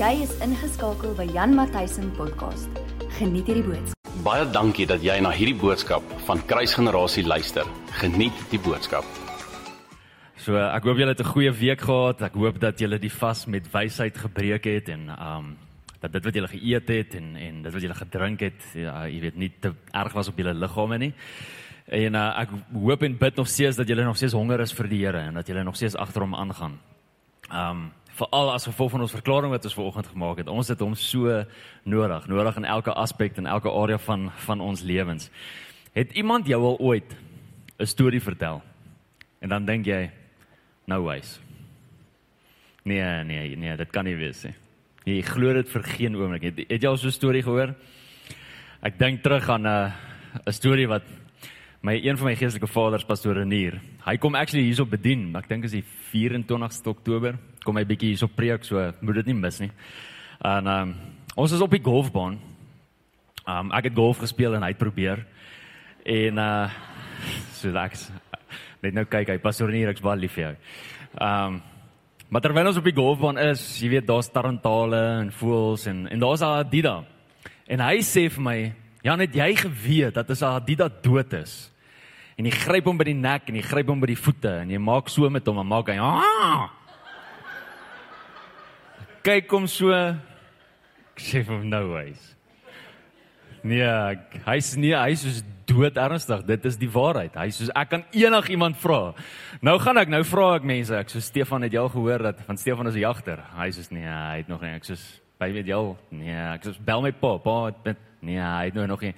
Jy is ingeskakel by Jan Matthysen podcast. Geniet hierdie boodskap. Baie dankie dat jy na hierdie boodskap van Kruisgenerasie luister. Geniet die boodskap. So ek hoop julle het 'n goeie week gehad. Ek hoop dat julle die vas met wysheid gebreek het en um dat dit wat julle geëet het en en dit wat julle gedrink het, ja, jy weet nie te erg was op julle liggame nie. En uh, ek hoop en bid nog steeds dat julle nog steeds honger is vir die Here en dat julle nog steeds agter hom aangaan. Um veral as gevolg van ons verklaring wat ons vanoggend gemaak het. Ons het hom so nodig, nodig in elke aspek en elke area van van ons lewens. Het iemand jou al ooit 'n storie vertel? En dan dink jy, no ways. Nee, nee, nee, dit kan nie wees nie. Jy glo dit vir geen oomblik. Het, het jy al so 'n storie gehoor? Ek dink terug aan 'n 'n storie wat my een van my geestelike vaders pastoor Renier. Hy kom actually hierso bedien. Ek dink is die 24ste Oktober. Kom hy bietjie hierso preek, so moet dit nie mis nie. En ehm um, ons is op die golfbaan. Ehm um, ek het golf gespeel en hy het probeer. En uh so ek net nou kyk, hy pastoor Renier, ek's baie lief vir jou. Ehm um, maar terwyl ons op die golfbaan is, jy weet daar's tarantale en voëls en en daar's 'n Adidas. En hy sê vir my, "Ja, net jy geweet dat as 'n Adidas dood is." En jy gryp hom by die nek en jy gryp hom by die voete en jy maak so met hom en maak hy ah! kyk hom so. Ek sê hom nou hy's nee hy's nie hy's soos dood ernstig. Dit is die waarheid. Hy's soos ek kan enigiemand vra. Nou gaan ek nou vra ek mense. Ek so Stefan het jy al gehoor dat van Stefan is 'n jagter hy's soos nee hy het nog nie. Ek soos by weet jy nee ek soos bel my pa. Pa het nee hy het nou nog nie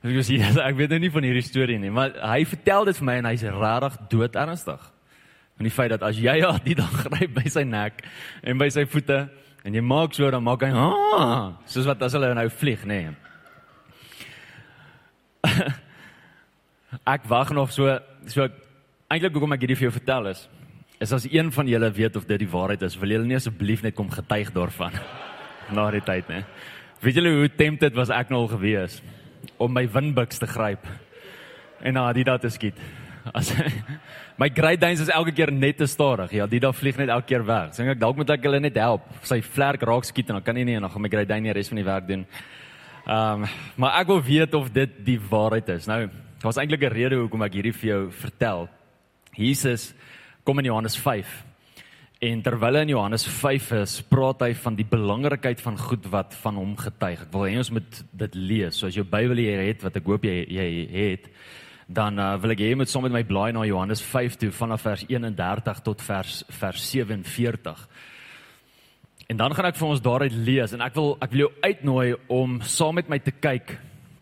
Ek sê ek weet nou nie van hierdie storie nie, maar hy vertel dit vir my en hy's regtig dood ernstig. En die feit dat as jy al die dag gryp by sy nek en by sy voete en jy maak so dan maak hy ah, soos wat as hulle nou vlieg, nê. Nee. ek wag nog so so eintlik hoekom ek hierdie vir jou vertel is is as een van julle weet of dit die waarheid is, wil julle nie asseblief net kom getuig daarvan na die tyd, nê. Weet julle hoe tempted was ek nou al gewees? om my windbuks te gryp en na die dat te skiet. As my Great Danes is elke keer net te stadig. Ja, die daar vlieg net elke keer weg. Sê ek dalk moet ek hulle net help. Sy vlerk raak skiet en dan kan nie nie en dan gaan my Great Dane die res van die werk doen. Ehm, um, maar ek wil weet of dit die waarheid is. Nou, daar was eintlik 'n rede hoekom ek hierdie vir jou vertel. Jesus kom in Johannes 5 En terwyl in Johannes 5 is, praat hy van die belangrikheid van goed wat van hom getuig. Ek wil hê ons moet dit lees. So as jou Bybel hier het wat ek hoop jy jy het, dan uh, wil ek hê jy moet saam met my blaai na Johannes 5 toe vanaf vers 31 tot vers vers 47. En dan gaan ek vir ons daaruit lees en ek wil ek wil jou uitnooi om saam met my te kyk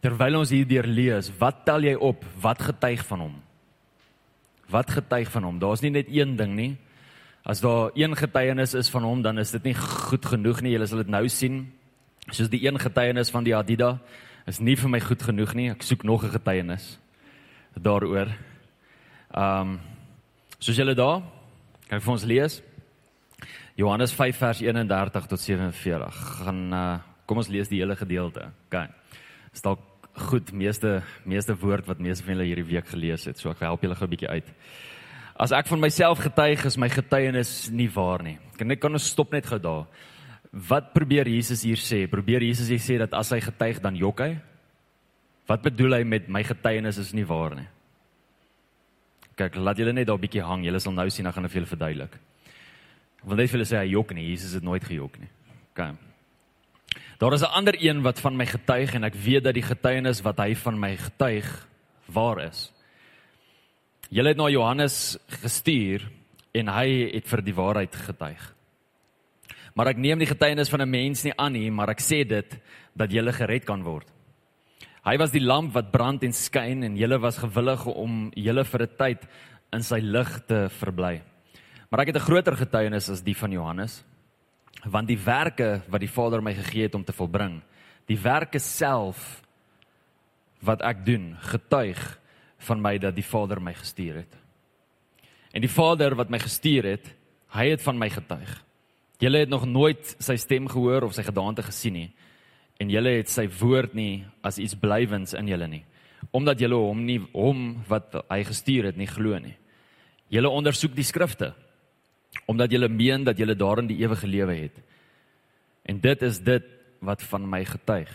terwyl ons hierdeur lees. Wat tel jy op? Wat getuig van hom? Wat getuig van hom? Daar's nie net een ding nie. As daar een getuienis is van hom, dan is dit nie goed genoeg nie. Julle sal dit nou sien. Soos die een getuienis van die Adida is nie vir my goed genoeg nie. Ek soek nog 'n getuienis daaroor. Ehm um, soos julle daar kan vir ons lees Johannes 5 vers 31 tot 47. Gaan uh, kom ons lees die hele gedeelte. OK. Is dalk goed meeste meeste woord wat meeste van julle hierdie week gelees het. So ek help julle gou 'n bietjie uit. As ek van myself getuig is my getuienis nie waar nie. Kan ek kan ons stop net gou daar. Wat probeer Jesus hier sê? Probeer Jesus hier sê dat as hy getuig dan jok hy? Wat bedoel hy met my getuienis is nie waar nie? Kyk, laat julle net daar 'n bietjie hang. Julle sal nou sien dan gaan ek vir julle verduidelik. Ek wil net vir julle sê hy jok nie. Jesus het nooit gejok nie. OK. Daar is 'n ander een wat van my getuig en ek weet dat die getuienis wat hy van my getuig waar is. Julle het na Johannes gestuur en hy het vir die waarheid getuig. Maar ek neem die getuienis van 'n mens nie aan nie, maar ek sê dit dat julle gered kan word. Hy was die lamp wat brand en skyn en julle was gewillig om julle vir 'n tyd in sy lig te verbly. Maar ek het 'n groter getuienis as die van Johannes, want die werke wat die Vader my gegee het om te volbring, die werke self wat ek doen, getuig van my dat die Vader my gestuur het. En die Vader wat my gestuur het, hy het van my getuig. Julle het nog nooit sy stem gehoor of sy gedaante gesien nie en julle het sy woord nie as iets blywends in julle nie omdat julle hom nie hom wat hy gestuur het nie glo nie. Julle ondersoek die skrifte omdat julle meen dat julle daarin die ewige lewe het. En dit is dit wat van my getuig.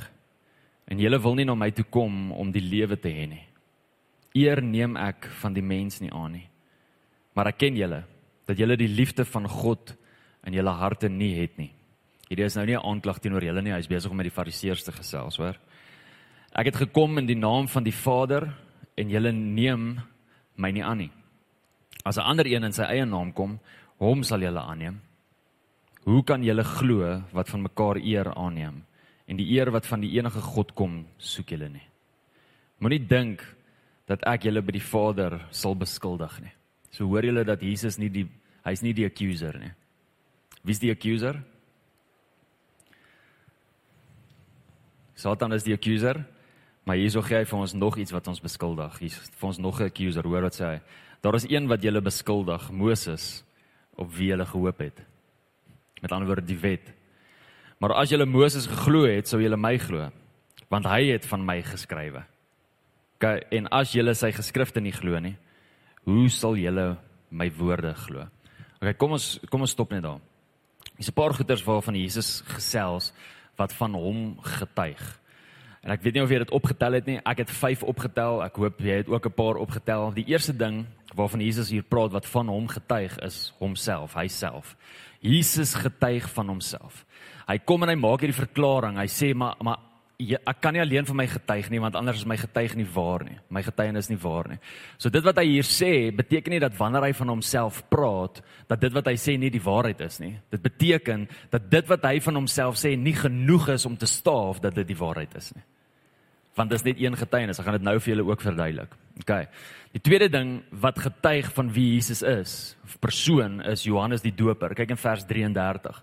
En julle wil nie na my toe kom om die lewe te hê nie. Eer neem ek van die mens nie aan nie. Maar ek ken julle dat julle die liefde van God in julle harte nie het nie. Hierdie is nou nie 'n aanklag teenoor julle nie, hy is besig om met die fariseërs te gesels, hoor. Ek het gekom in die naam van die Vader en julle neem my nie aan nie. As 'n ander een in sy eie naam kom, hom sal julle aanneem. Hoe kan julle glo wat van mekaar eer aanneem en die eer wat van die enige God kom, soek julle nie? Moenie dink dat ek julle by die Vader sal beskuldig nie. So hoor julle dat Jesus nie die hy's nie die accuser nie. Wie's die accuser? Satan is die accuser. Maar hierso gee hy vir ons nog iets wat ons beskuldig. Hier vir ons nog 'n accuser. Hoor wat sê hy? Daar is een wat julle beskuldig, Moses, op wie julle gehoop het. Met ander woorde die wet. Maar as julle Moses geglo het, sou julle my glo, want hy het van my geskrywe. OK, en as julle sy geskrifte nie glo nie, hoe sal julle my woorde glo? OK, kom ons kom ons stop net daar. Dis 'n paar goeters waarvan Jesus gesels wat van hom getuig. En ek weet nie of jy dit opgetel het nie. Ek het 5 opgetel. Ek hoop jy het ook 'n paar opgetel. Die eerste ding waarvan Jesus hier praat wat van hom getuig is homself, hy self. Jesus getuig van homself. Hy kom en hy maak hierdie verklaring. Hy sê maar maar ek kan nie alleen van my getuig nie want anders is my getuig nie waar nie. My getuienis is nie waar nie. So dit wat hy hier sê beteken nie dat wanneer hy van homself praat dat dit wat hy sê nie die waarheid is nie. Dit beteken dat dit wat hy van homself sê nie genoeg is om te staaf dat dit die waarheid is nie want dit is net een getuienis. Ek gaan dit nou vir julle ook verduidelik. OK. Die tweede ding wat getuig van wie Jesus is, of persoon is Johannes die Doper. Kyk in vers 33.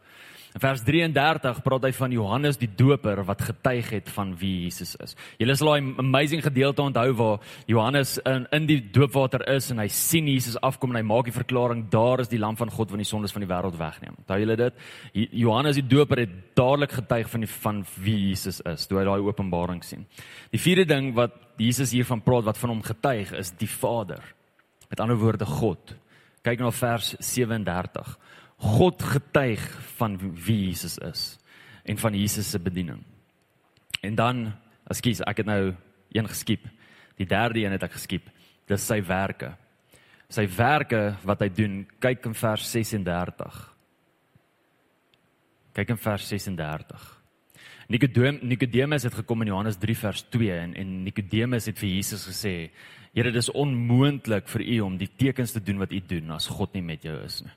In vers 33 praat hy van Johannes die Doper wat getuig het van wie Jesus is. Julle sal daai amazing gedeelte onthou waar Johannes in in die doopwater is en hy sien Jesus afkom en hy maak die verklaring daar is die lam van God wat die sondes van die wêreld wegneem. Onthou julle dit? Johannes die Doper het dadelik getuig van die van wie Jesus is toe hy daai openbaring sien. Die vierde ding wat Jesus hiervan praat wat van hom getuig is die Vader. Met ander woorde God. Kyk na vers 37. God getuig van wie Jesus is en van Jesus se bediening. En dan, ekskuus, ek het nou een geskiep. Die derde een het ek geskiep. Dis sy werke. Sy werke wat hy doen, kyk in vers 36. Kyk in vers 36. Nikodemus Nikodemus het gekom in Johannes 3 vers 2 en en Nikodemus het vir Jesus gesê: "Here, dis onmoontlik vir u om die tekens te doen wat u doen as God nie met jou is nie."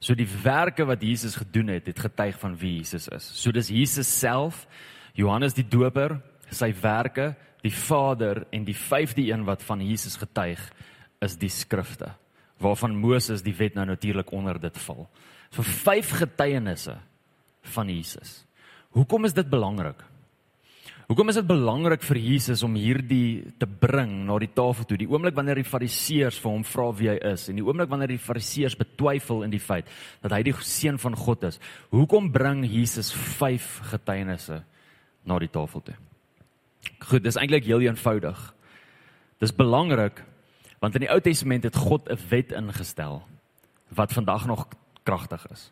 So die werke wat Jesus gedoen het, het getuig van wie Jesus is. So dis Jesus self, Johannes die Doper, sy werke, die Vader en die vyfde een wat van Jesus getuig is die skrifte waarvan Moses die wet nou natuurlik onder dit val. So vyf getuienisse van Jesus. Hoekom is dit belangrik? Hoekom is dit belangrik vir Jesus om hierdie te bring na die tafel toe? Die oomblik wanneer die Fariseërs vir hom vra wie hy is en die oomblik wanneer die Fariseërs betwyfel in die feit dat hy die seun van God is. Hoekom bring Jesus vyf getuienisse na die tafel toe? Goed, dis eintlik heel eenvoudig. Dis belangrik want in die Ou Testament het God 'n wet ingestel wat vandag nog kragtig is.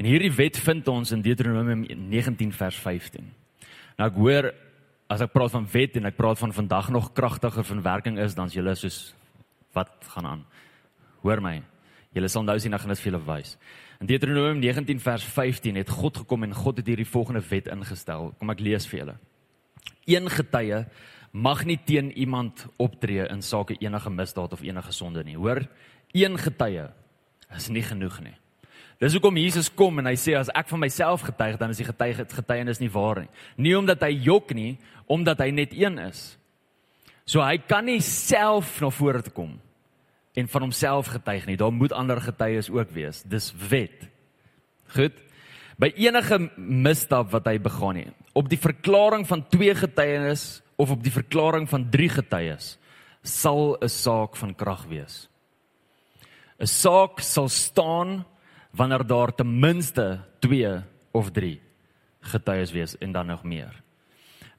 En hierdie wet vind ons in Deuteronomium 19 vers 15. Nou ek hoor as ek praat van wet en ek praat van vandag nog kragtiger van werking is dan julle soos wat gaan aan. Hoor my. Julle sal nou sien ek gaan dit vir julle wys. In Deuteronomium 19 vers 15 het God gekom en God het hierdie volgende wet ingestel. Kom ek lees vir julle. Een getuie mag nie teen iemand optree in sake enige misdaad of enige sonde nie. Hoor, een getuie is nie genoeg nie. Dis hoekom Jesus kom en hy sê as ek van myself getuig dan is die getuig getuienis nie waar nie. Nie omdat hy jok nie, omdat hy net een is. So hy kan nie self na vore toe kom en van homself getuig nie. Daar moet ander getuies ook wees. Dis wet. Goed. By enige misstap wat hy begaan het, op die verklaring van twee getuienis of op die verklaring van drie getuies, sal 'n saak van krag wees. 'n Saak sal staan wanneer daar ten minste 2 of 3 getuies wees en dan nog meer.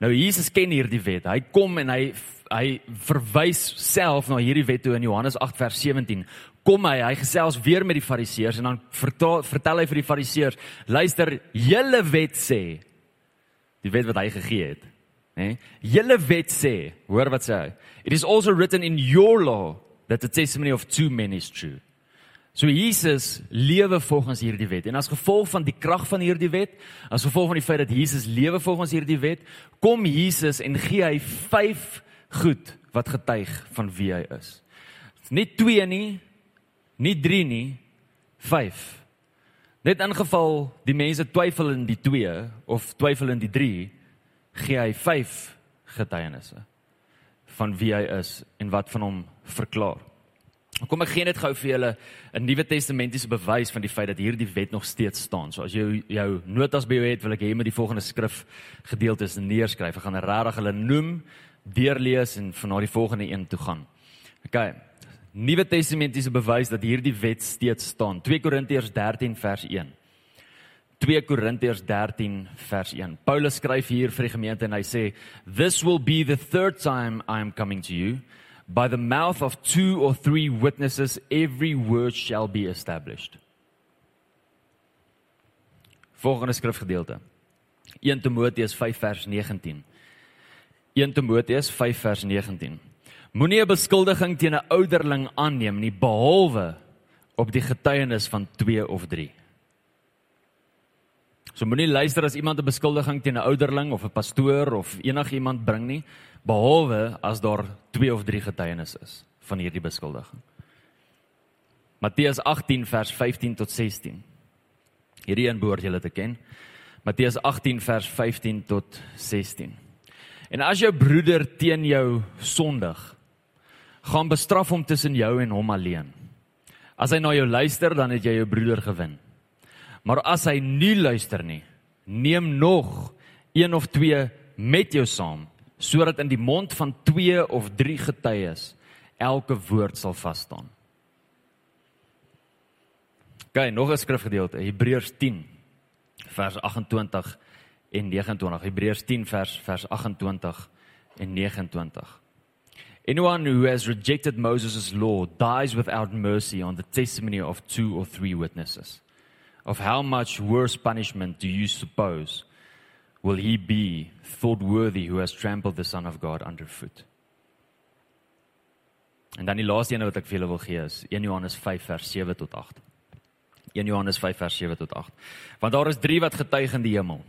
Nou Jesus ken hierdie wet. Hy kom en hy hy verwys self na hierdie wet toe in Johannes 8 vers 17. Kom hy, hy gesels weer met die Fariseërs en dan vertel, vertel hy vir die Fariseërs, luister, julle wet sê die wet wat hy gegee het, nê? Julle wet sê, hoor wat sê hy? It is also written in your law that the testimony of two men is true. So Jesus lewe volgens hierdie wet en as gevolg van die krag van hierdie wet, as gevolg van die feit dat Jesus lewe volgens hierdie wet, kom Jesus en gee hy vyf goed wat getuig van wie hy is. Nie 2 nie, nie 3 nie, 5. Net in geval die mense twyfel in die 2 of twyfel in die 3, gee hy 5 getuienisse van wie hy is en wat van hom verklaar. Kom ek gee net gou vir julle 'n Nuwe Testamentiese bewys van die feit dat hierdie wet nog steeds staan. So as jy jou notas by jou het, wil ek hê jy moet die volgende skrif gedeeltes neerskryf. Ek gaan regtig hulle noem, deurlees en van na die volgende een toe gaan. OK. Nuwe Testamentiese bewys dat hierdie wet steeds staan. 2 Korintiërs 13 vers 1. 2 Korintiërs 13 vers 1. Paulus skryf hier vir die gemeente en hy sê, "This will be the third time I am coming to you." By the mouth of two or three witnesses every word shall be established. Volgende skrifgedeelte. 1 Timoteus 5 vers 19. 1 Timoteus 5 vers 19. Moenie 'n beskuldiging teen 'n ouderling aanneem nie behalwe op die getuienis van 2 of 3. So moenie luister as iemand 'n beskuldiging teen 'n ouderling of 'n pastoor of enigiemand bring nie behalwe as daar 2 of 3 getuienisse is van hierdie beskuldiging. Matteus 18 vers 15 tot 16. Hierdie een behoort julle te ken. Matteus 18 vers 15 tot 16. En as jou broeder teen jou sondig, gaan bestraf hom tussen jou en hom alleen. As hy na jou luister, dan het jy jou broeder gewin. Maar as hy nie luister nie, neem nog een of twee met jou saam sodat in die mond van 2 of 3 getuies elke woord sal vas staan. Gaan nog 'n skrifgedeelte, Hebreërs 10 vers 28 en 29. Hebreërs 10 vers vers 28 en 29. Anyone who has rejected Moses' law dies without mercy on the testimony of two or three witnesses. Of how much worse punishment do you suppose will he be thought worthy who has trampled the son of God underfoot. En dan die laaste een wat ek vir julle wil gee is 1 Johannes 5 vers 7 tot 8. 1 Johannes 5 vers 7 tot 8. Want daar is drie wat getuig in die hemel.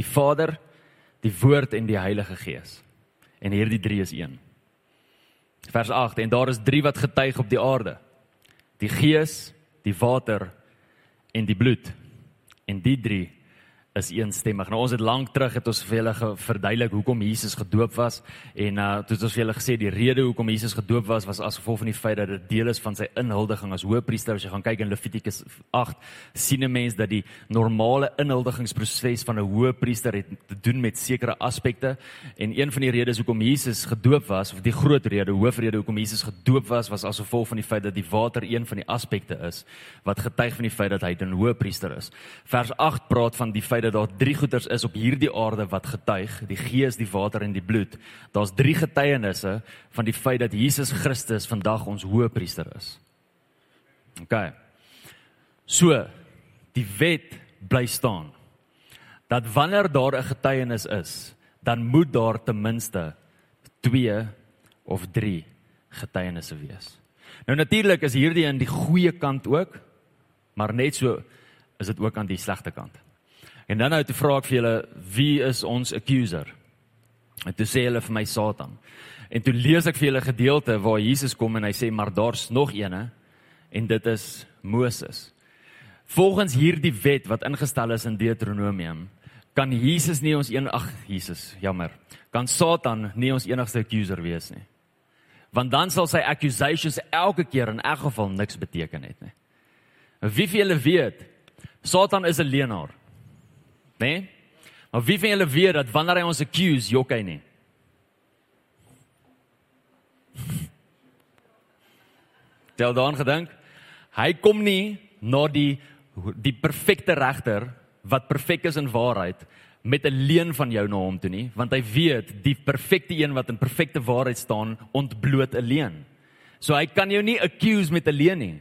Die Vader, die Woord en die Heilige Gees. En hierdie drie is een. Vers 8 en daar is drie wat getuig op die aarde. Die Gees, die water en die bloed. En die drie is eensstemmig. Nou ons het lank terug het ons vir julle verduidelik hoekom Jesus gedoop was en uh toe het ons vir julle gesê die rede hoekom Jesus gedoop was was as gevolg van die feit dat dit deel is van sy inhuldiging as hoëpriester. As jy gaan kyk in Levitikus 8 sien 'n mens dat die normale inhuldigingsproses van 'n hoëpriester het te doen met sekere aspekte en een van die redes hoekom Jesus gedoop was of die groot rede, hoofrede hoekom Jesus gedoop was was as gevolg van die feit dat die water een van die aspekte is wat getuig van die feit dat hy 'n hoëpriester is. Vers 8 praat van die feit dat daar drie goeters is op hierdie aarde wat getuig, die gees, die water en die bloed. Daar's drie getuienisse van die feit dat Jesus Christus vandag ons hoëpriester is. OK. So, die wet bly staan. Dat wanneer daar 'n getuienis is, dan moet daar ten minste 2 of 3 getuienisse wees. Nou natuurlik is hierdie aan die goeie kant ook, maar net so is dit ook aan die slegte kant. En dan nou te vra ek vir julle, wie is ons accuser? En toe sê hulle vir my Satan. En toe lees ek vir julle gedeelte waar Jesus kom en hy sê maar daar's nog eene en dit is Moses. Volgens hierdie wet wat ingestel is in Deuteronomium, kan Jesus nie ons een ag Jesus, jammer. Kan Satan nie ons enigste accuser wees nie. Want dan sal sy accusations elke keer in elk geval niks beteken het nie. Wie vir julle weet, Satan is 'n leienaar nê? Nee? Maar wie van julle weet dat wanneer hy ons accuse, jok hy nie? Tel dan gedink, hy kom nie na die die perfekte regter wat perfek is in waarheid met 'n leuen van jou na hom toe nie, want hy weet die perfekte een wat in perfekte waarheid staan ontbloot 'n leuen. So hy kan jou nie accuse met 'n leuen nie.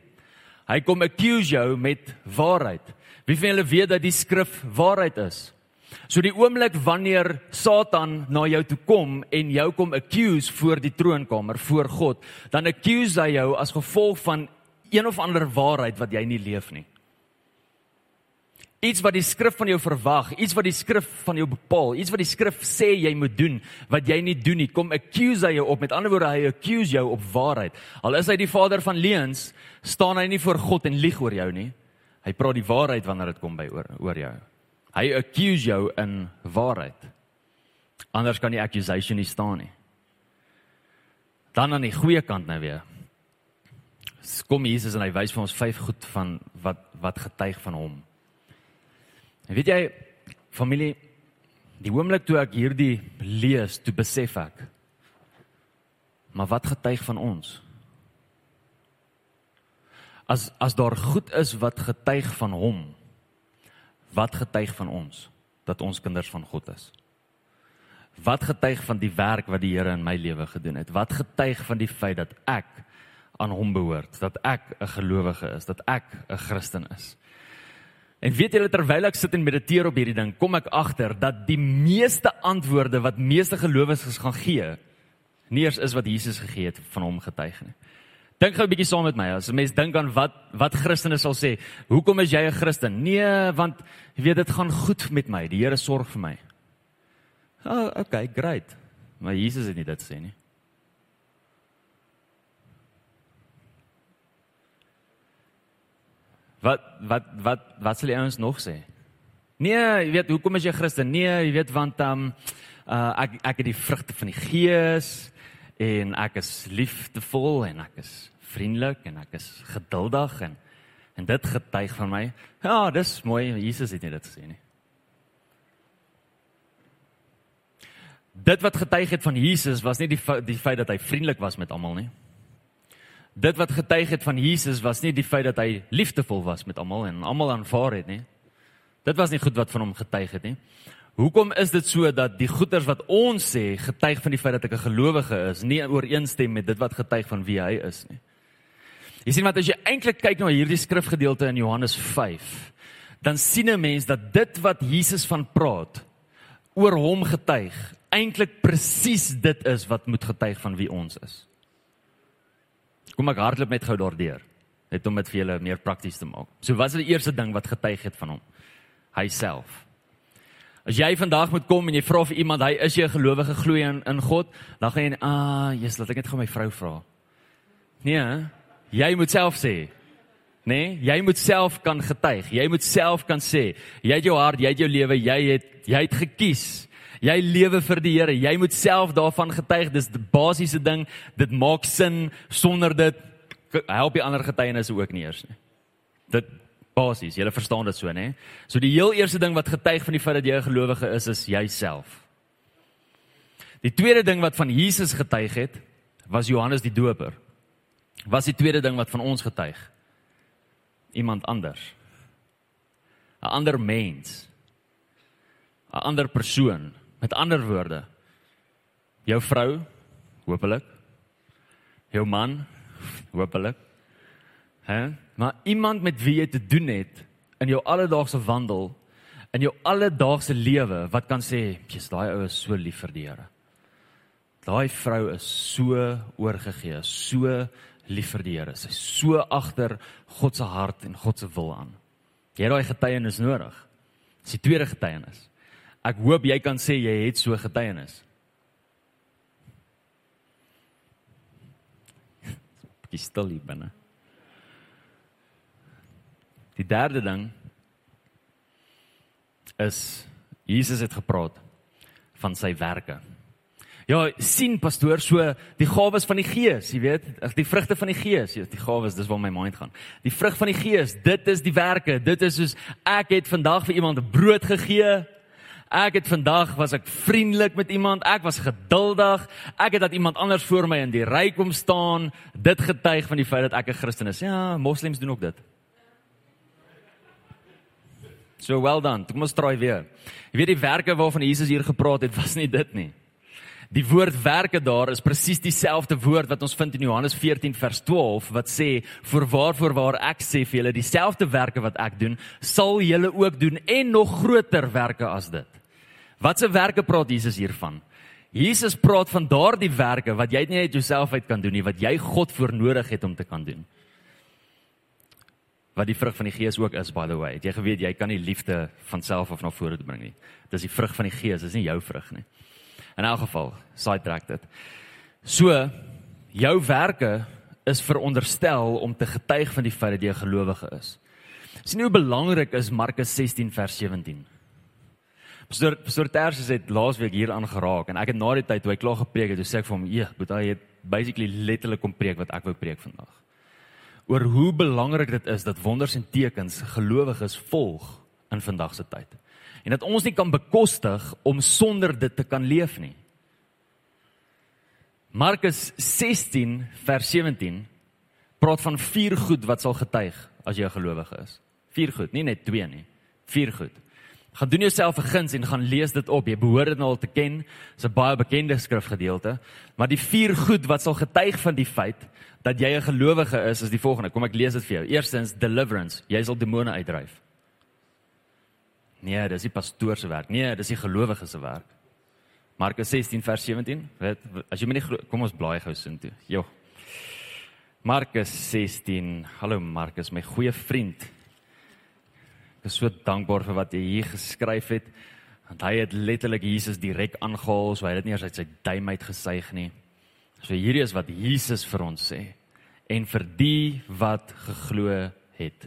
Hy kom accuse jou met waarheid. Wie van julle weet dat die skrif waarheid is? So die oomblik wanneer Satan na jou toe kom en jou kom accuse voor die troonkamer voor God, dan accuse hy jou as gevolg van een of ander waarheid wat jy nie leef nie. Iets wat die skrif van jou verwag, iets wat die skrif van jou bepaal, iets wat die skrif sê jy moet doen wat jy nie doen nie, kom accuse hy jou op. Met ander woorde, hy accuse jou op waarheid. Al is hy die vader van leuns, staan hy nie voor God en lieg oor jou nie. Hy praat die waarheid wanneer dit kom by oor oor jou. Hy accuse jou in waarheid. Anders kan die accusation nie staan nie. Dan aan die goeie kant nou weer. Kom Jesus en hy wys vir ons vyf goed van wat wat getuig van hom. En weet jy, familie, die oomblik toe ek hierdie lees, toe besef ek maar wat getuig van ons? As as daar goed is wat getuig van hom, wat getuig van ons dat ons kinders van God is? Wat getuig van die werk wat die Here in my lewe gedoen het? Wat getuig van die feit dat ek aan hom behoort, dat ek 'n gelowige is, dat ek 'n Christen is? En weet julle terwyl ek sit en mediteer op hierdie ding, kom ek agter dat die meeste antwoorde wat meeste gelowiges gaan gee, nie eers is wat Jesus gegee het van hom getuig nie. Dink gou 'n bietjie saam met my. As 'n mens dink aan wat wat Christene sal sê, "Hoekom is jy 'n Christen?" Nee, want jy weet dit gaan goed met my. Die Here sorg vir my. Oh, okay, great. Maar Jesus het nie dit sê nie. Wat wat wat wat sal die ouens nog sê? Nee, jy weet, hoekom is jy Christen? Nee, jy weet want ehm um, uh, ek ek het die vrugte van die Gees en ek is liefdevol en ek is vriendelik en ek is geduldig en en dit getuig van my. Ja, dis mooi. Jesus het nie dit gesê nie. Dit wat getuig het van Jesus was nie die die feit dat hy vriendelik was met almal nie dit wat getuig het van Jesus was nie die feit dat hy liefdevol was met almal en almal aanvaar het nie. Dit was nie goed wat van hom getuig het nie. Hoekom is dit so dat die goeders wat ons sê getuig van die feit dat ek 'n gelowige is, nie ooreenstem met dit wat getuig van wie hy is nie? Jy sien wat as jy eintlik kyk na hierdie skrifgedeelte in Johannes 5, dan sien 'n mens dat dit wat Jesus van praat oor hom getuig, eintlik presies dit is wat moet getuig van wie ons is. Kom ek hardloop net gou daardeur. Net om dit vir julle meer prakties te maak. So wat is die eerste ding wat getuig het van hom? Hy self. As jy vandag moet kom en jy vra vir iemand, hy is jy 'n gelowige glo in, in God, dan gaan jy, "Ah, Jesus, laat ek net gou my vrou vra." Nee, jy moet self sê. Nee, jy moet self kan getuig. Jy moet self kan sê, jy het jou hart, jy het jou lewe, jy het jy het gekies Jy lewe vir die Here. Jy moet self daarvan getuig. Dis die basiese ding. Dit maak sin sonder dit help die ander getuienisse ook nie eers nie. Dit basies. Jy verstaan dit so, nê? So die heel eerste ding wat getuig van die feit dat jy 'n gelowige is, is jouself. Die tweede ding wat van Jesus getuig het, was Johannes die Doper. Was die tweede ding wat van ons getuig? Iemand anders. 'n Ander mens. 'n Ander persoon. Met ander woorde, jou vrou, hopelik, jou man, hopelik. Hè? Maar iemand met wie jy te doen het in jou alledaagse wandel, in jou alledaagse lewe wat kan sê, "Jesus, daai ou is so lief vir die Here." Daai vrou is so oorgegee, so lief vir die Here. Sy's so agter God se hart en God se wil aan. Jy het daai getuienis nodig. Dis die tweede getuienis. Ek hoop jy kan sê jy het so getuienis. Bietjie stil hier binne. Die derde ding is Jesus het gepraat van sy werke. Ja, sien pastoor, so die gawes van die Gees, jy weet, die vrugte van die Gees, jy weet, die gawes, dis waar my mind gaan. Die vrug van die Gees, dit is die werke. Dit is soos ek het vandag vir iemand brood gegee Ek het vandag was ek vriendelik met iemand, ek was geduldig. Ek het dat iemand anders voor my in die ry kom staan, dit getuig van die feit dat ek 'n Christen is. Ja, moslems doen ook dit. So well done. Kom ons try weer. Jy weet die werke waarvan Jesus hier gepraat het, was nie dit nie. Die woord werke daar is presies dieselfde woord wat ons vind in Johannes 14 vers 12 wat sê vir waarvoor waar ek sê vir julle dieselfde werke wat ek doen, sal julle ook doen en nog groter werke as dit. Watse werke praat Jesus hiervan? Jesus praat van daardie werke wat jy nie uit jouself uit kan doen nie, wat jy God voor nodig het om te kan doen. Wat die vrug van die Gees ook is by the way. Het jy geweet jy kan nie liefde van self af na vore bring nie. Dis die vrug van die Gees, dis nie jou vrug nie. In elk geval, sidetrack dit. So, jou werke is veronderstel om te getuig van die feit dat jy 'n gelowige is. Sien hoe belangrik is Markus 16 vers 17. Pastor Pastor Tersius het laasweek hier aangeraak en ek het na die tyd toe hy klaar gepreek het, toe sê ek vir hom, "Ja, but hy het basically letterlik kom preek wat ek wou preek vandag." Oor hoe belangrik dit is dat wonders en tekens gelowiges volg in vandag se tyd en dat ons nie kan bekostig om sonder dit te kan leef nie. Markus 16 vers 17 praat van vier goed wat sal getuig as jy 'n gelowige is. Vier goed, nie net twee nie. Vier goed. Gaan doen jouself 'n guns en gaan lees dit op. Jy behoort dit nou al te ken. Dit is 'n baie bekende skrifgedeelte. Maar die vier goed wat sal getuig van die feit dat jy 'n gelowige is, is die volgende. Kom ek lees dit vir jou. Eerstens deliverance. Jy sal demone uitdryf. Nee, dis die pastoor se werk. Nee, dis die gelowige se werk. Markus 16 vers 17. Weet, as jy my nie kom ons blaai gou sin toe. Jo. Markus 16. Hallo Markus, my goeie vriend. Ek is so dankbaar vir wat jy hier geskryf het. Want hy het letterlik Jesus direk aangehaal, so hy het dit nie eers uit sy duim uit gesuig nie. So hierdie is wat Jesus vir ons sê. En vir die wat geglo het.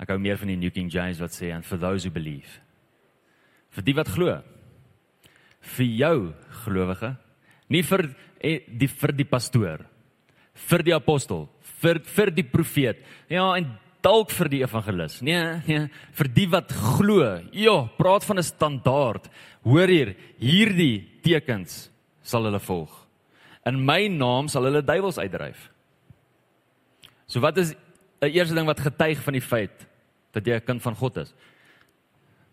Ek hou meer van die New King James wat sê and for those who believe. Vir die wat glo. Vir jou gelowige, nie vir eh, die vir die pastoor, vir die apostel, vir vir die profeet. Ja, en dalk vir die evangelis. Nee, nee, vir die wat glo. Ja, praat van 'n standaard. Hoor hier, hierdie tekens sal hulle volg. In my naam sal hulle duiwels uitdryf. So wat is 'n eerste ding wat getuig van die feit dat jy 'n kind van God is?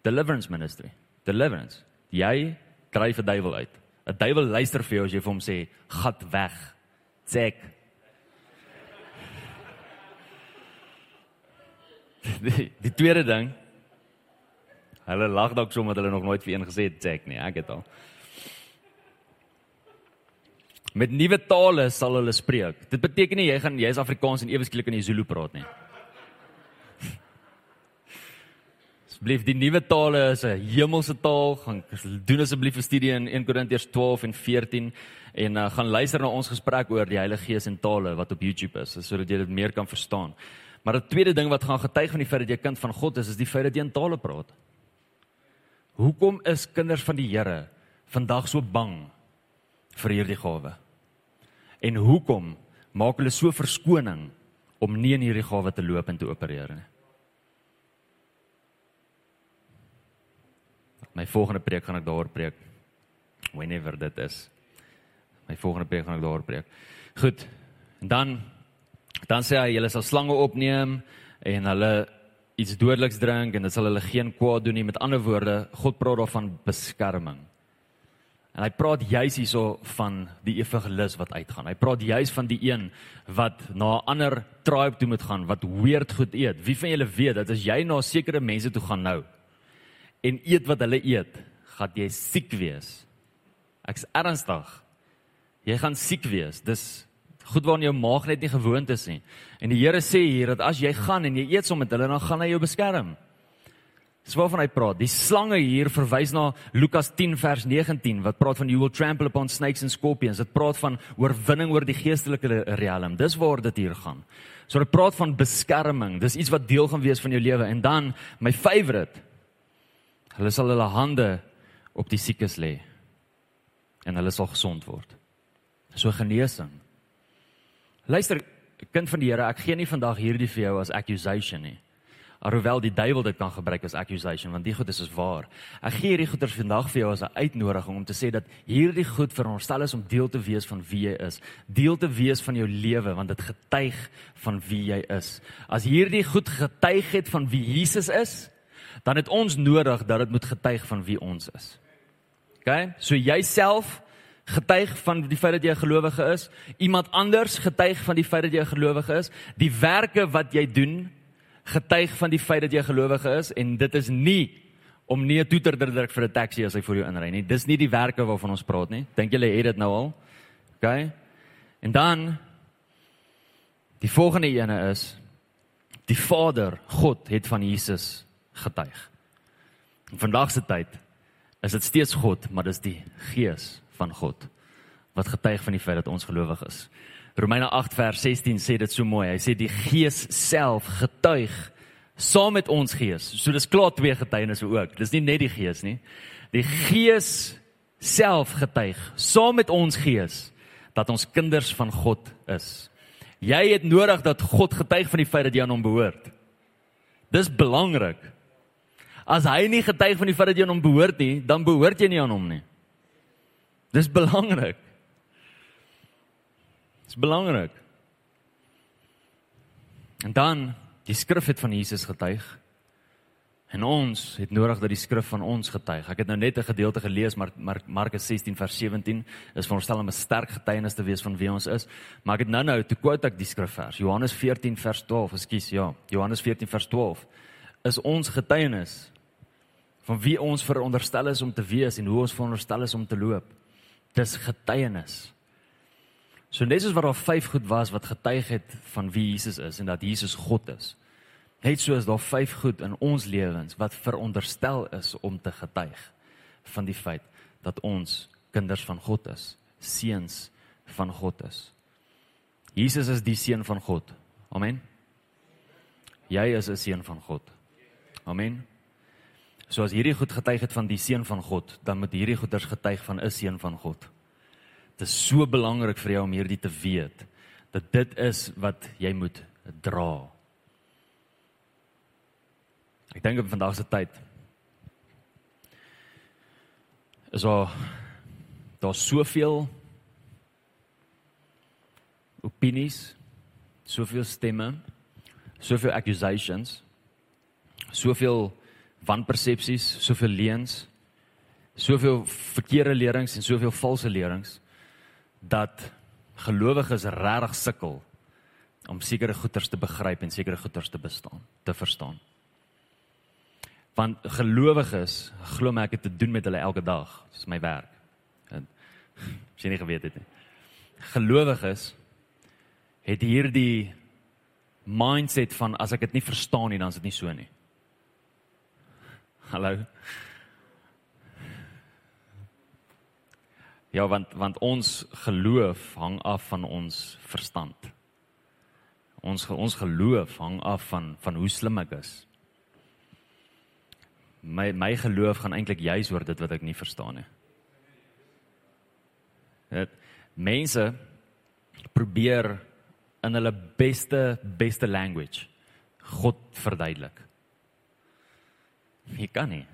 Deliverance ministry. Deliverance. Jy dryf 'n duiwel uit. 'n Duiwel luister vir jou as jy vir hom sê, "Gat weg." Check. Die, die tweede ding. Hulle lag dalk sommer dat hulle nog nooit vir een gesê het Jack nie, ek het al. Met nuwe tale sal hulle spreek. Dit beteken nie jy gaan jy is Afrikaans en ewe skielik in die Zulu praat nie. Asseblief die nuwe tale is 'n hemelse taal. Gaan doen asseblief 'n studie in 1 Korintiërs 12 en 14 en uh, gaan luister na ons gesprek oor die Heilige Gees en tale wat op YouTube is sodat jy dit meer kan verstaan. Maar 'n tweede ding wat gaan getuig van die feit dat jy kind van God is, is die feit dat jy in tale praat. Hoekom is kinders van die Here vandag so bang vir hierdie gawe? En hoekom maak hulle so verskoning om nie in hierdie gawe te loop en te opereer nie? My volgende preek gaan ek daaroor preek. Whenever dit is. My volgende preek gaan ek daaroor preek. Goed. En dan Dan sê hy julle sal slange opneem en hulle iets dodeliks drink en dit sal hulle geen kwaad doen nie. Met ander woorde, God praat daarvan beskerming. En hy praat juis hierso van die evangelis wat uitgaan. Hy praat juis van die een wat na 'n ander tribe toe moet gaan wat weird goed eet. Wie van julle weet dat as jy na sekere mense toe gaan nou en eet wat hulle eet, gaan jy siek wees. Ek's ernstig. Jy gaan siek wees. Dis goed waarna jou maag net nie gewoond is nie. En die Here sê hier dat as jy gaan en jy eet saam met hulle, dan gaan hy jou beskerm. Dis waarvan hy praat. Die slange hier verwys na Lukas 10 vers 19 wat praat van you will trample upon snakes and scorpions. Dit praat van oorwinning oor die geestelike riem. Dis waar dit hier gaan. So dit praat van beskerming. Dis iets wat deel gaan wees van jou lewe. En dan my favorite. Hulle sal hulle hande op die siekes lê en hulle sal gesond word. So genesing. Luister, kind van die Here, ek gee nie vandag hierdie vir jou as accusation nie. Alhoewel die duiwel dit kan gebruik as accusation, want die goed is is waar. Ek gee hierdie goeders vandag vir jou as 'n uitnodiging om te sê dat hierdie goed veronderstel is om deel te wees van wie jy is, deel te wees van jou lewe want dit getuig van wie jy is. As hierdie goed getuig het van wie Jesus is, dan het ons nodig dat dit moet getuig van wie ons is. OK? So jouself getuig van die feit dat jy 'n gelowige is, iemand anders getuig van die feit dat jy 'n gelowige is, die werke wat jy doen getuig van die feit dat jy 'n gelowige is en dit is nie om nie 'n toeter te druk vir 'n taxi as hy voor jou inry nie. Dis nie die werke waarvan ons praat nie. Dink julle het dit nou al? OK? En dan die volgende ene is die Vader, God het van Jesus getuig. In vandag se tyd is dit steeds God, maar dis die Gees van God wat getuig van die feit dat ons gelowig is. Romeine 8 vers 16 sê dit so mooi. Hy sê die Gees self getuig saam met ons gees. So dis klaar twee getuienisse ook. Dis nie net die Gees nie. Die Gees self getuig saam met ons gees dat ons kinders van God is. Jy het nodig dat God getuig van die feit dat jy aan hom behoort. Dis belangrik. As hy nie getuig van die feit dat jy aan hom behoort nie, dan behoort jy nie aan hom nie. Dis belangrik. Dis belangrik. En dan die skrif het van Jesus getuig. En ons het nodig dat die skrif van ons getuig. Ek het nou net 'n gedeelte gelees maar maar Markus 16 vers 17 is veronderstel om 'n sterk getuienis te wees van wie ons is. Maar ek het nou-nou toe quote ek die skrifvers. Johannes 14 vers 12, ekskuus, ja. Johannes 14 vers 12 is ons getuienis van wie ons veronderstel is om te wees en hoe ons veronderstel is om te loop. Dis getuienis. So net soos wat daar vyf goed was wat getuig het van wie Jesus is en dat Jesus God is. Net soos daar vyf goed in ons lewens wat veronderstel is om te getuig van die feit dat ons kinders van God is, seuns van God is. Jesus is die seun van God. Amen. Jy is 'n seun van God. Amen. So as hierdie goed getuig het van die seun van God, dan moet hierdie goeders getuig van 'n seun van God. Dit is so belangrik vir jou om hierdie te weet dat dit is wat jy moet dra. Ek dink op vandag se tyd is daar daar's soveel opinies, soveel stemme, soveel accusations, soveel wanpersepsies, soveel leuns, soveel verkeerde lerings en soveel valse lerings dat gelowiges regtig sukkel om sekere goeters te begryp en sekere goeters te bestaan, te verstaan. Want gelowiges glo my ek het te doen met hulle elke dag. Dit is my werk. En as jy nie geweet het nie. Gelowiges het hierdie mindset van as ek dit nie verstaan nie, dan is dit nie so nie. Hallo. Ja, want want ons geloof hang af van ons verstand. Ons ons geloof hang af van van hoe slim ek is. My my geloof gaan eintlik juis oor dit wat ek nie verstaan nie. Dit mense probeer in hulle beste beste language God verduidelik. Jy kan nie.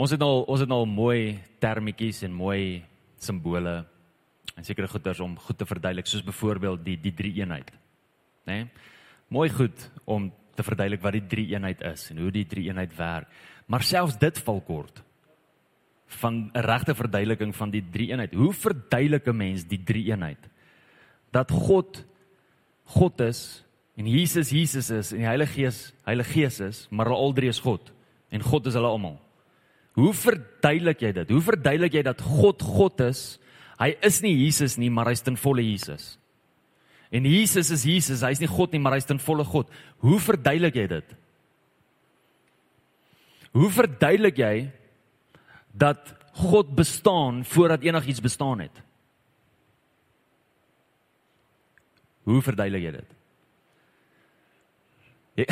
Ons het al ons het al mooi termetjies en mooi simbole en sekere goeders om goed te verduidelik soos byvoorbeeld die die drie eenheid. Né? Nee? Mooi goed om te verduidelik wat die drie eenheid is en hoe die drie eenheid werk. Maar selfs dit val kort van 'n regte verduideliking van die drie eenheid. Hoe verduidelik 'n mens die drie eenheid? Dat God God is en Jesus Jesus is en die Heilige Gees Heilige Gees is, maar hulle al drie is God en God is hulle almal. Hoe verduidelik jy dit? Hoe verduidelik jy dat God God is? Hy is nie Jesus nie, maar hy's ten volle Jesus. En Jesus is Jesus, hy's nie God nie, maar hy's ten volle God. Hoe verduidelik jy dit? Hoe verduidelik jy dat God bestaan voordat enigiets bestaan het? Hoe verduidelik jy dit?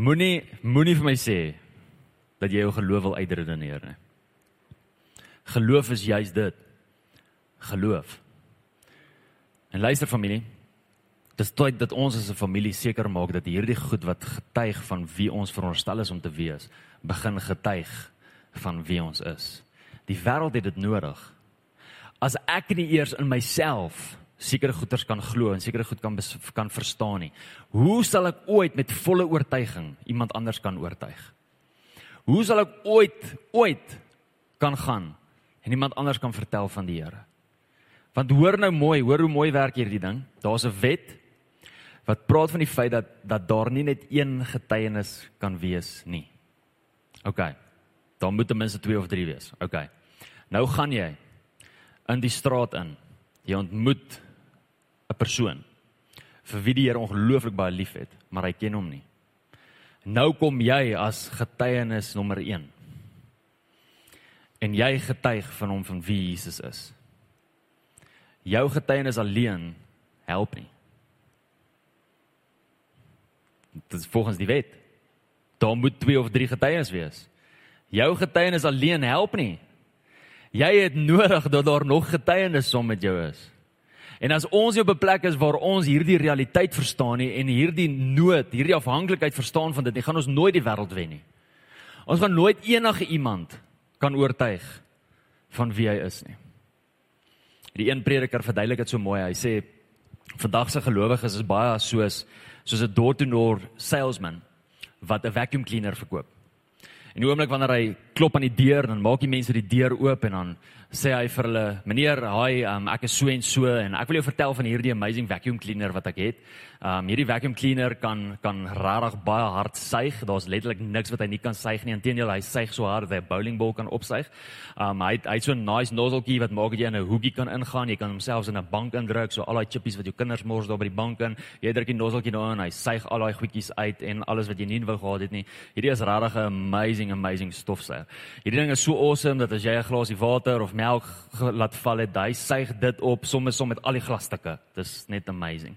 Moenie moenie vir my sê dat jy jou geloof wil uitredeneer nie. Geloof is juis dit. Geloof. En luister familie, dis tyd dat ons as 'n familie seker maak dat hierdie goed wat getuig van wie ons veronderstel is om te wees, begin getuig van wie ons is. Die wêreld het dit nodig. As ek nie eers in myself sekere goeters kan glo en sekere goed kan kan verstaan nie. Hoe sal ek ooit met volle oortuiging iemand anders kan oortuig? Hoe sal ek ooit ooit kan gaan en iemand anders kan vertel van die Here? Want hoor nou mooi, hoor hoe mooi werk hierdie ding. Daar's 'n wet wat praat van die feit dat dat daar nie net een getuienis kan wees nie. OK. Daar moet ten minste 2 of 3 wees. OK. Nou gaan jy in die straat in. Jy ontmoet 'n persoon vir wie die Here ongelooflik baie liefhet, maar hy ken hom nie. Nou kom jy as getuienis nommer 1. En jy getuig van hom van wie Jesus is. Jou getuienis alleen help nie. Dit is volgens die wet. Daar moet 2 of 3 getuies wees. Jou getuienis alleen help nie. Jy het nodig dat daar nog getuienis saam met jou is. En as ons op 'n plek is waar ons hierdie realiteit verstaan nie en hierdie nood, hierdie afhanklikheid verstaan van dit, nie gaan ons nooit die wêreld wen nie. Ons gaan nooit enige iemand kan oortuig van wie hy is nie. Die een prediker verduidelik dit so mooi. Hy sê vandag se gelowiges is baie soos soos 'n door-to-door salesman wat 'n vacuum cleaner verkoop. En die oomblik wanneer hy klop aan die deur, dan maak die mense die deur oop en dan sê hy vir hulle, "Meneer, hi, um, ek is so en so en ek wil jou vertel van hierdie amazing vacuum cleaner wat ek het." Um hierdie vacuum cleaner kan kan regtig baie hard suig. Daar's letterlik niks wat hy nie kan suig nie. Inteendeel, hy suig so hard dat hy 'n bowlingbal kan opsuig. Um hy hy het so 'n nice nozzletjie wat maak dat jy in 'n hoekie kan ingaan. Jy kan homself in 'n bank indruk, so al daai chippies wat jou kinders mors daar by die bank in. Jy druk die nozzletjie daarin, hy suig al daai goedjies uit en alles wat jy nie wou gehad het nie. Hierdie is regtig 'n amazing amazing stofsuiger. Hierdie ding is so awesome dat as jy 'n glasie water of melk laat val het, hy suig dit op sommer som met al die glasstukke. Dis net amazing.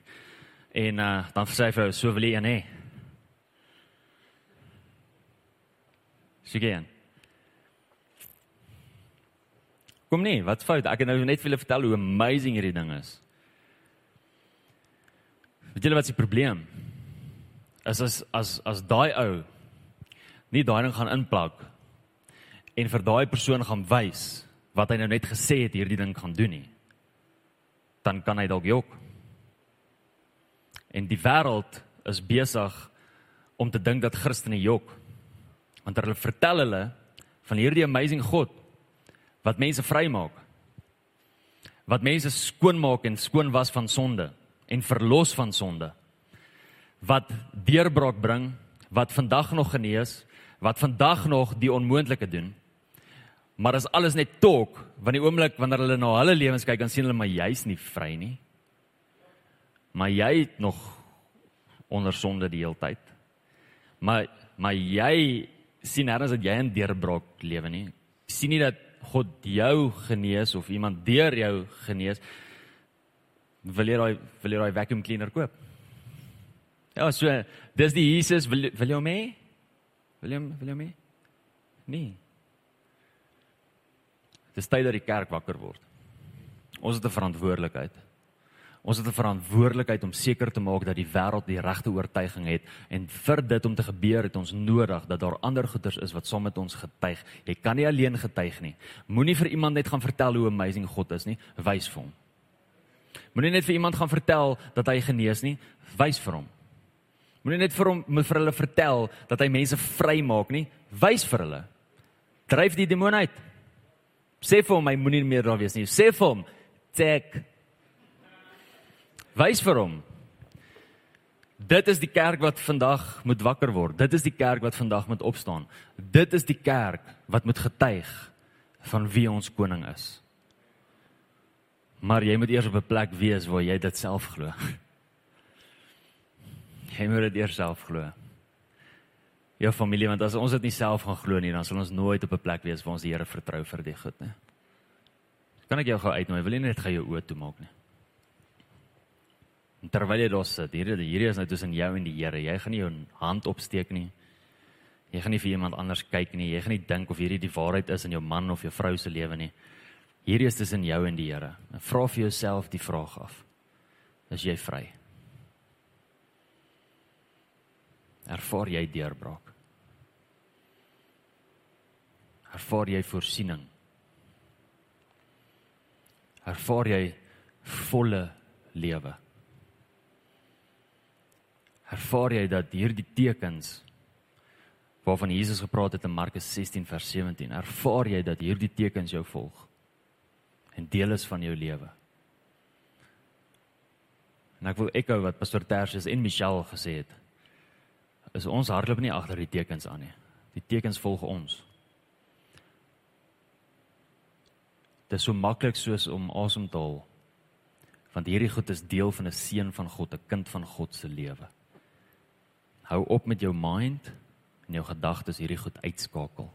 En uh, dan sê hy vir so wil jy nee. Sien. Kom nie, wat fout? Ek het nou net vir julle vertel hoe amazing hierdie ding is. Weet julle wat se probleem? Is as as as daai ou nie daai ding gaan inplak en vir daai persoon gaan wys wat hy nou net gesê het hierdie ding gaan doen nie. Dan kan hy dalk jok. En die wêreld is besig om te dink dat Christene jok. Want hulle vertel hulle van hierdie amazing God wat mense vrymaak. Wat mense skoonmaak en skoon was van sonde en verlos van sonde. Wat deurbraak bring, wat vandag nog genees, wat vandag nog die onmoontlike doen. Maar as alles net talk, want die oomblik wanneer hulle na hulle lewens kyk, dan sien hulle maar jy's nie vry nie maar jy het nog onder sonde die hele tyd. Maar maar jy sien nêrens dat jy in deurbraak lewe nie. sien nie dat God jou genees of iemand deur jou genees. Wil jy daai wil jy daai vacuum cleaner koop? Ja, so dis die Jesus wil wil jy mee? Wil jy wil jy mee? Nee. Dis tyd dat die kerk wakker word. Ons het 'n verantwoordelikheid. Ons het 'n verantwoordelikheid om seker te maak dat die wêreld die regte oortuiging het en vir dit om te gebeur het ons nodig dat daar ander goeders is wat saam met ons getuig. Jy kan nie alleen getuig nie. Moenie vir iemand net gaan vertel hoe amazing God is nie, wys vir hom. Moenie net vir iemand gaan vertel dat hy genees nie, wys vir hom. Moenie net vir hom vir hulle vertel dat hy mense vrymaak nie, wys vir hulle. Dryf die demoon uit. Sê vir hom hy moenie meer daar wees nie. Sê vir hom, "Tek Wys vir hom. Dit is die kerk wat vandag moet wakker word. Dit is die kerk wat vandag moet opstaan. Dit is die kerk wat moet getuig van wie ons koning is. Maar jy moet eers op 'n plek wees waar jy dit self glo. Jy moet dit eers self glo. Jou familie want as ons dit nie self gaan glo nie, dan sal ons nooit op 'n plek wees waar ons die Here vertrou vir die goed nie. Kan ek jou gou uitnooi? Wil jy net gou jou oë toemaak nie? En terwyl jy daar sit, hierdie hierdie is nou tussen jou en die Here. Jy gaan nie jou hand opsteek nie. Jy gaan nie vir iemand anders kyk nie. Jy gaan nie dink of hierdie die waarheid is in jou man of jou vrou se lewe nie. Hierdie is tussen jou en die Here. Vra vir jouself die vraag af. Is jy vry? Ervaar jy deurbraak? Ervaar jy voorsiening? Ervaar jy volle lewe? Ervaar jy dat hierdie tekens waarvan Jesus gepraat het in Markus 16 vers 17, ervaar jy dat hierdie tekens jou volg en deel is van jou lewe? En ek wil echo wat pastoor Tersius en Michelle gesê het. Is ons hardloop nie agter die tekens aan nie. Die tekens volg ons. Dit is so maklik soos om asem te haal. Want hierdie goed is deel van 'n seun van God, 'n kind van God se lewe. Hou op met jou mind en jou gedagtes hierdie goed uitskakel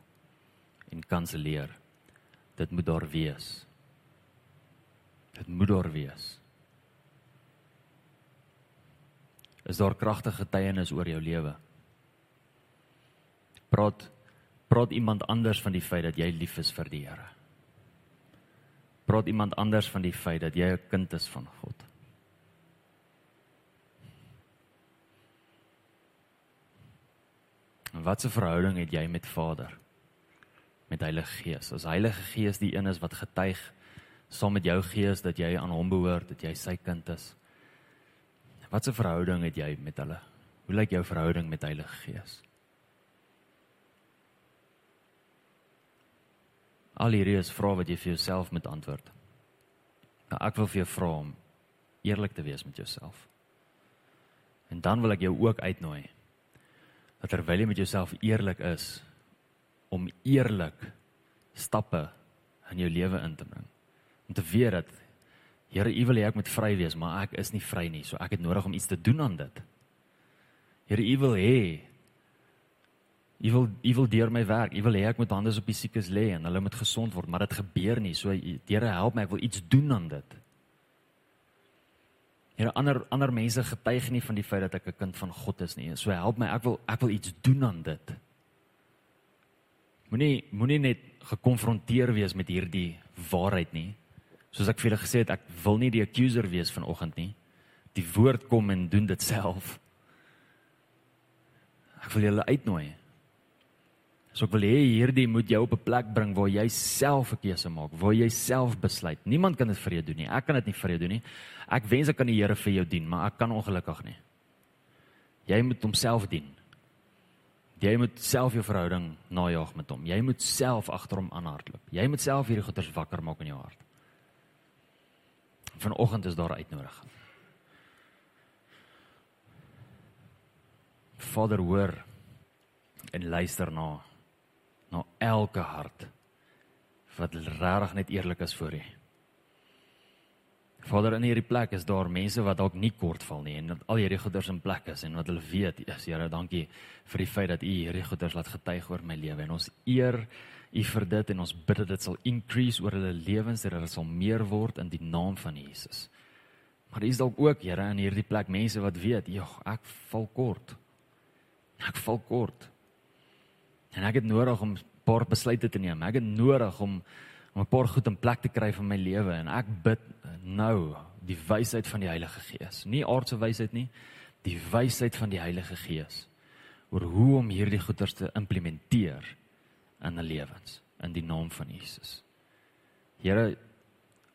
en kanselleer. Dit moet daar wees. Dit moet daar wees. Is daar kragtige getuienis oor jou lewe? Praat praat iemand anders van die feit dat jy lief is vir die Here praat iemand anders van die feit dat jy 'n kind is van God. En wat 'n verhouding het jy met Vader? Met Heilige Gees. As Heilige Gees die een is wat getuig saam met jou gees dat jy aan hom behoort, dat jy sy kind is. Wat 'n verhouding het jy met hulle? Hoe lyk jou verhouding met Heilige Gees? Al hierdie is vrae wat jy vir jouself moet antwoord. Nou ek wil vir jou vra om eerlik te wees met jouself. En dan wil ek jou ook uitnooi dat terwyl jy met jouself eerlik is om eerlik stappe in jou lewe in te bring. Om te weet dat Here, U wil hê ek moet vry wees, maar ek is nie vry nie, so ek het nodig om iets te doen aan dit. Here, U wil hê U wil U wil deur my werk. U wil hê ek moet hande op die siekes lê en hulle moet gesond word, maar dit gebeur nie. So Here help my, ek wil iets doen aan dit. Here ander ander mense getuig nie van die feit dat ek 'n kind van God is nie. So help my, ek wil ek wil iets doen aan dit. Moenie moenie net gekonfronteer wees met hierdie waarheid nie. Soos ek vir julle gesê het, ek wil nie die accuser wees vanoggend nie. Die woord kom en doen dit self. Ek wil julle uitnooi So ek wil hê hierdie moet jou op 'n plek bring waar jy self 'n keuse maak, waar jy self besluit. Niemand kan dit vir jou doen nie. Ek kan dit nie vir jou doen nie. Ek wens ek kan die Here vir jou dien, maar ek kan ongelukkig nie. Jy moet homself dien. Jy moet self jou verhouding najag met hom. Jy moet self agter hom aanhardloop. Jy moet self hierdie goeters wakker maak in jou hart. Vanoggend is daar uitnodiging. Vader hoor en luister na na elke hart wat regtig net eerlik is voor U. Vader in hierdie plek is daar mense wat dalk nie kort val nie en dat al hierdie goeders in plek is en wat hulle weet, ja Here, dankie vir die feit dat U hierdie goeders laat getuig oor my lewe en ons eer U vir dit en ons bid dat dit sal increase oor hulle lewens dat dit sal meer word in die naam van Jesus. Maar daar is dalk ook Here in hierdie plek mense wat weet, "Jog, ek val kort." Ek val kort. En ek het nodig om 'n paar besluite te neem. Ek het nodig om om 'n paar goed in plek te kry vir my lewe en ek bid nou die wysheid van die Heilige Gees. Nie aardse wysheid nie, die wysheid van die Heilige Gees oor hoe om hierdie goeders te implementeer in 'n lewens in die naam van Jesus. Here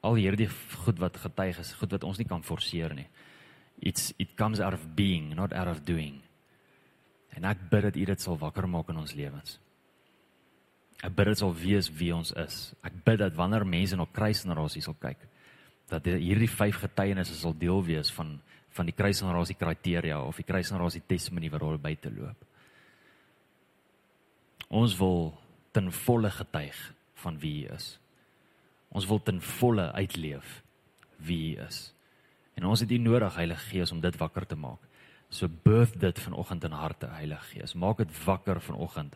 al hierdie goed wat getuig is, goed wat ons nie kan forceer nie. It's it comes out of being, not out of doing. En ek bid dat U dit sal wakker maak in ons lewens. Ek bid dit sal wees wie ons is. Ek bid dat wanneer mense na kruisgenerasie sal kyk, dat hierdie vyf getuienisse sal deel wees van van die kruisgenerasie kriteria of die kruisgenerasie testimony wat hulle by te loop. Ons wil ten volle getuig van wie U is. Ons wil ten volle uitleef wie U is. En ons het U nodig Heilige Gees om dit wakker te maak. So birth dit vanoggend in harte, Heilige Gees. Maak dit wakker vanoggend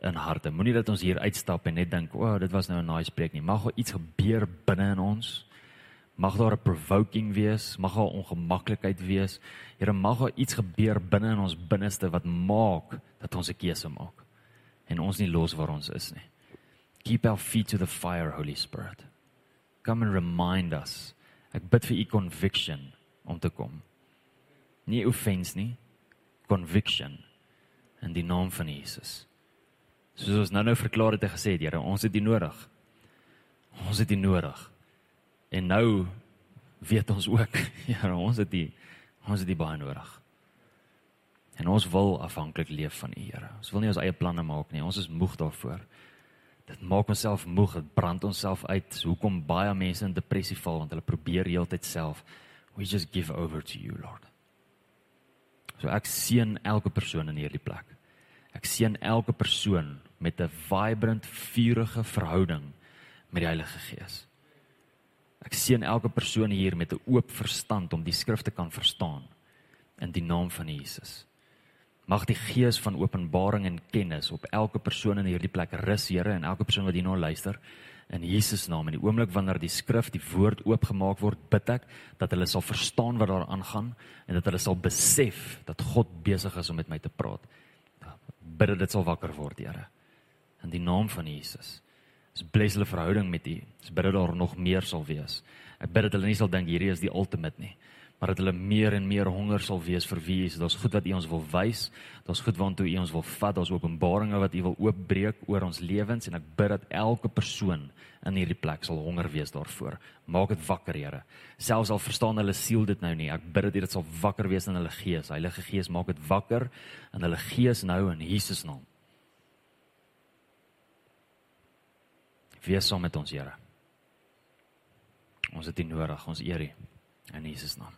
in harte. Moenie dat ons hier uitstap en net dink, "O, oh, dit was nou 'n nice preek nie." Mag daar iets gebeur binne in ons. Mag daar 'n provoking wees, mag daar ongemaklikheid wees. Here, mag daar iets gebeur binne in ons binneste wat maak dat ons 'n keuse maak en ons nie los waar ons is nie. Keep our feet to the fire, Holy Spirit. Come and remind us. Ek bid vir u conviction om te kom nie offense nie conviction in die naam van Jesus soos ons nou-nou verklaar het en gesê het Here ons het U nodig ons het U nodig en nou weet ons ook, Here, ons het die ons het die baie nodig. En ons wil afhanklik leef van U, Here. Ons wil nie ons eie planne maak nie. Ons is moeg daarvoor. Dit maak onsself moeg, dit brand onsself uit. Hoekom baie mense in depressie val want hulle probeer heeltyd self. We just give over to you, Lord. So ek seën elke persoon in hierdie plek. Ek seën elke persoon met 'n vibrant, vurige verhouding met die Heilige Gees. Ek seën elke persoon hier met 'n oop verstand om die skrif te kan verstaan in die naam van Jesus. Mag die gees van openbaring en kennis op elke persoon in hierdie plek rus, Here, en elke persoon wat hierna luister in Jesus naam. In die oomblik wanneer die skrif, die woord oopgemaak word, bid ek dat hulle sal verstaan wat daar aangaan en dat hulle sal besef dat God besig is om met my te praat. Bid dat dit sal wakker word, Here. In die naam van Jesus. Ons bless hulle verhouding met U. Ons bid dat daar nog meer sal wees. Ek bid dat hulle nie sal dink hierdie is die ultimate nie, maar dat hulle meer en meer honger sal wees vir wie U is. Daar's goed wat U ons wil wys. Daar's goed waantoe U ons wil vat. Daar's openbaringe wat U wil oopbreek oor ons lewens en ek bid dat elke persoon in hierdie plek sal honger wees daarvoor. Maak dit wakker, Here. Selfs al verstaan hulle siel dit nou nie, ek bid dat dit sal wakker wees in hulle gees. Heilige Gees, maak dit wakker in hulle gees nou in Jesus naam. Wees saam met ons, Here. Ons het U nodig, ons eer U in Jesus naam.